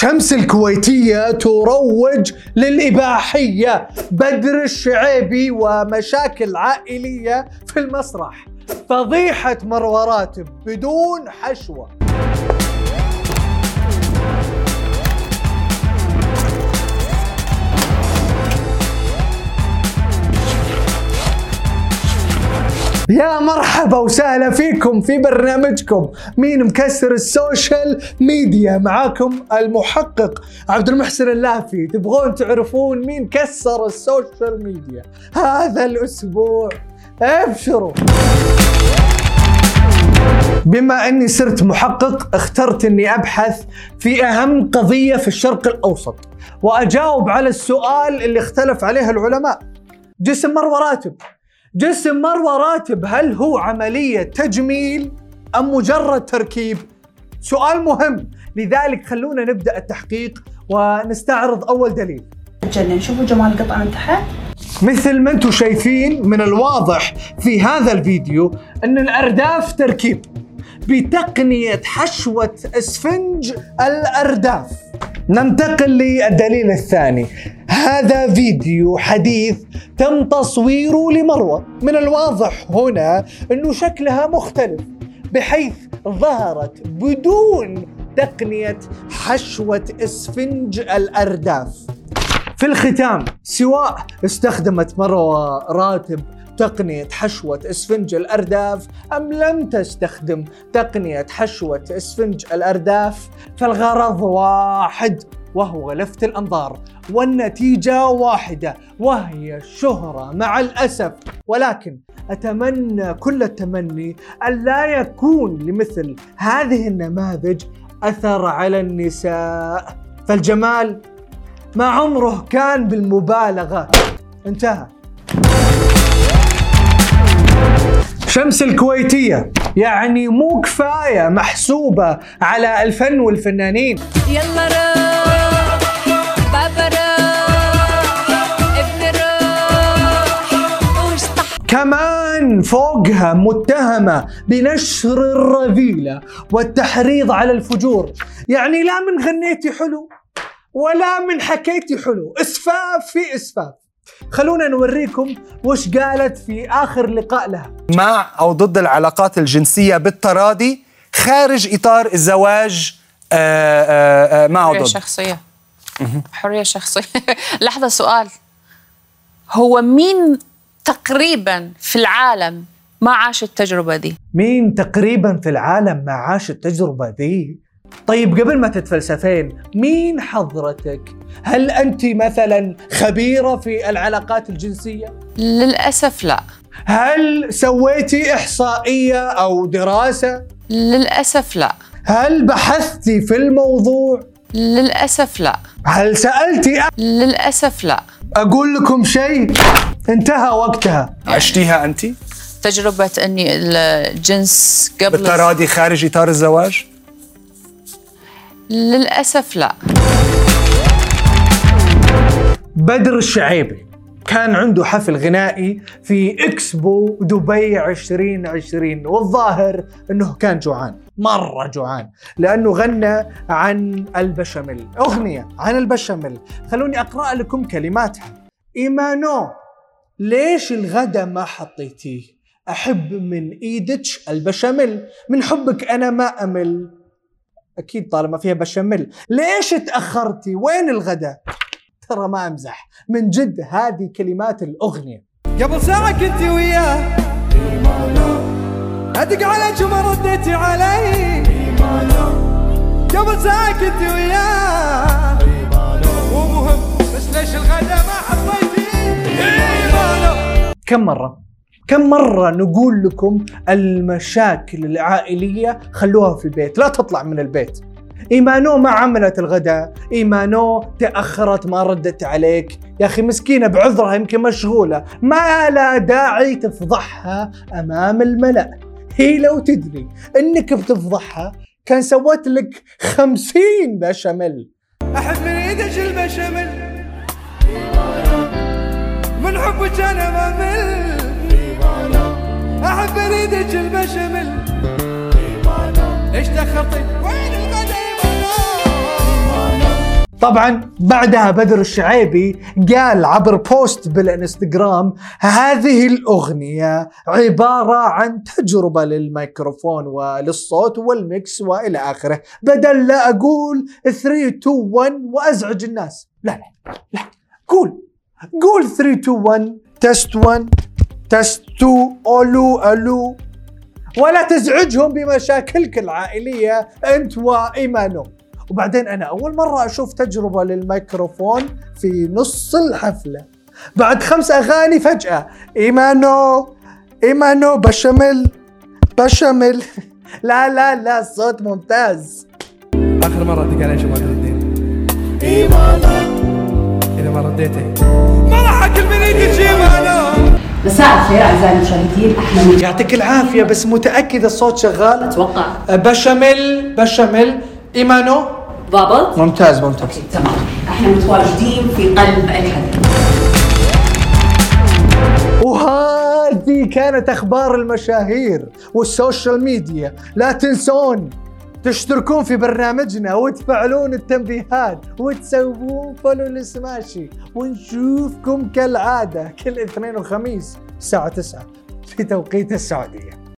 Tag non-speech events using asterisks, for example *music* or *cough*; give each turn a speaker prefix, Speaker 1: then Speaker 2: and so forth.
Speaker 1: شمس الكويتية تروج للإباحية بدر الشعيبي ومشاكل عائلية في المسرح. فضيحة مروة راتب بدون حشوة. يا مرحبا وسهلا فيكم في برنامجكم. مين مكسر ال social media؟ معاكم المحقق عبد المحسن اللافي. تبغون تعرفون مين كسر ال social media هذا الأسبوع؟ ابشروا. بما أني صرت محقق اخترت أني أبحث في أهم قضية في الشرق الأوسط وأجاوب على السؤال اللي اختلف عليه العلماء. جسم مروه راتب جسم مروة راتب هل هو عملية تجميل أم مجرد تركيب؟ سؤال مهم. لذلك خلونا نبدأ التحقيق ونستعرض أول دليل.
Speaker 2: تجنن شوفوا جمال القطعه من تحت.
Speaker 1: مثل ما أنتم شايفين من الواضح في هذا الفيديو أن الأرداف تركيب بتقنية حشوة اسفنج الأرداف. ننتقل للدليل الثاني. هذا فيديو حديث تم تصويره لمروة. من الواضح هنا انه شكلها مختلف بحيث ظهرت بدون تقنية حشوة اسفنج الأرداف. في الختام سواء استخدمت مروة راتب تقنية حشوة اسفنج الأرداف أم لم تستخدم تقنية حشوة اسفنج الأرداف فالغرض واحد. وهو لفت الأنظار والنتيجة واحدة وهي الشهرة مع الأسف. ولكن أتمنى كل التمني أن لا يكون لمثل هذه النماذج أثر على النساء. فالجمال ما عمره كان بالمبالغة. انتهى. شمس الكويتية يعني مو كفاية محسوبة على الفن والفنانين.
Speaker 3: يلا
Speaker 1: فوقها متهمة بنشر الرذيلة والتحريض على الفجور. يعني لا من غنيتي حلو ولا من حكيتي حلو. إسفاف في إسفاف. خلونا نوريكم وش قالت في آخر لقاء لها.
Speaker 4: مع أو ضد العلاقات الجنسية بالتراضي خارج إطار الزواج آه، آه، آه، مع
Speaker 5: حرية
Speaker 4: ضد؟
Speaker 5: شخصية. حرية شخصية. *laughs* لحظة سؤال. هو مين تقريبا في العالم ما عاش التجربة دي
Speaker 1: مين تقريبا في العالم ما عاش التجربة ذي؟ طيب قبل ما تتفلسفين مين حضرتك؟ هل أنت مثلا خبيرة في العلاقات الجنسية؟
Speaker 5: للأسف لا
Speaker 1: هل سويتي إحصائية أو دراسة؟
Speaker 5: للأسف لا
Speaker 1: هل بحثتي في الموضوع؟
Speaker 5: للأسف لا
Speaker 1: هل سألتي أ-
Speaker 5: للأسف لا
Speaker 1: أقول لكم شيء؟ انتهى وقتها.
Speaker 4: عشتيها أنت؟
Speaker 5: تجربة أني الجنس قبل
Speaker 4: بالتراضي خارج إطار الزواج؟
Speaker 5: للأسف لا.
Speaker 1: بدر الشعيبي كان عنده حفل غنائي في إكسبو دبي 2020 والظاهر إنه كان جوعان مرة جوعان لأنه غنى عن البشاميل أغنية عن البشاميل. خلوني أقرأ لكم كلماتها. إيمانو. ليش الغدا ما حطيتيه؟ أحب من إيدك البشاميل. من حبك أنا ما أمل. أكيد طالما فيها بشاميل. ليش تأخرتي؟ وين الغدا؟ ترى ما أمزح. من جد هذه كلمات الأغنية.
Speaker 6: قبل ساعة كنت وياه. أدق عليك وما رديتي علي. قبل ساعة كنت وياه. مو مهم بس ليش الغدا ما حطيتي إيمانو
Speaker 1: كم مرة؟ كم مرة نقول لكم المشاكل العائلية خلوها في البيت؟ لا تطلع من البيت. إيمانو ما عملت الغداء إيمانو تأخرت ما ردت عليك. يا أخي مسكينة بعذرها يمكن مشغولة. ما لا داعي تفضحها أمام الملأ. هي لو تدري أنك بتفضحها كان سوت لك خمسين بشاميل.
Speaker 6: أحب من إيدك البشاميل. من حبك أنا ما مل. أحب من إيدك البشاميل إيش دخلتي؟ وين
Speaker 1: طبعا بعدها بدر الشعيبي قال عبر post بالإنستغرام هذه الأغنية عبارة عن تجربة للميكروفون وللصوت وال mix وإلى آخره. بدل لا أقول 3 2 1 وأزعج الناس. لا لا لا. قول. قول 3 2 1 تست 1 test 2 ألو ألو ولا تزعجهم بمشاكلك العائلية. أنت وايمانو وبعدين أنا أول مرة أشوف تجربة للميكروفون في نص الحفلة. بعد خمس أغاني فجأة. ايمانو ايمانو بشاميل. بشاميل. *laughs* لا لا لا صوت ممتاز.
Speaker 6: آخر مرة ادق عليه شو ما تردين؟ اذا ما رديتي. ما راح اكل من إيدك ايمانا
Speaker 2: مساء الخير أعزائي المشاهدين إحنا من
Speaker 1: يعطيك العافية بس متاكد الصوت شغال.
Speaker 2: أتوقع.
Speaker 1: بشاميل بشاميل. إيمانو؟
Speaker 2: ضابط.
Speaker 1: ممتاز ممتاز.
Speaker 2: okay تمام. إحنا متواجدين في قلب الحدث
Speaker 1: وهذه كانت أخبار المشاهير والسوشيال ميديا. لا تنسون تشتركون في برنامجنا وتفعلون التنبيهات وتسوون follow لسماشي ونشوفكم كالعادة كل اثنين وخميس الساعة 9 في توقيت السعودية.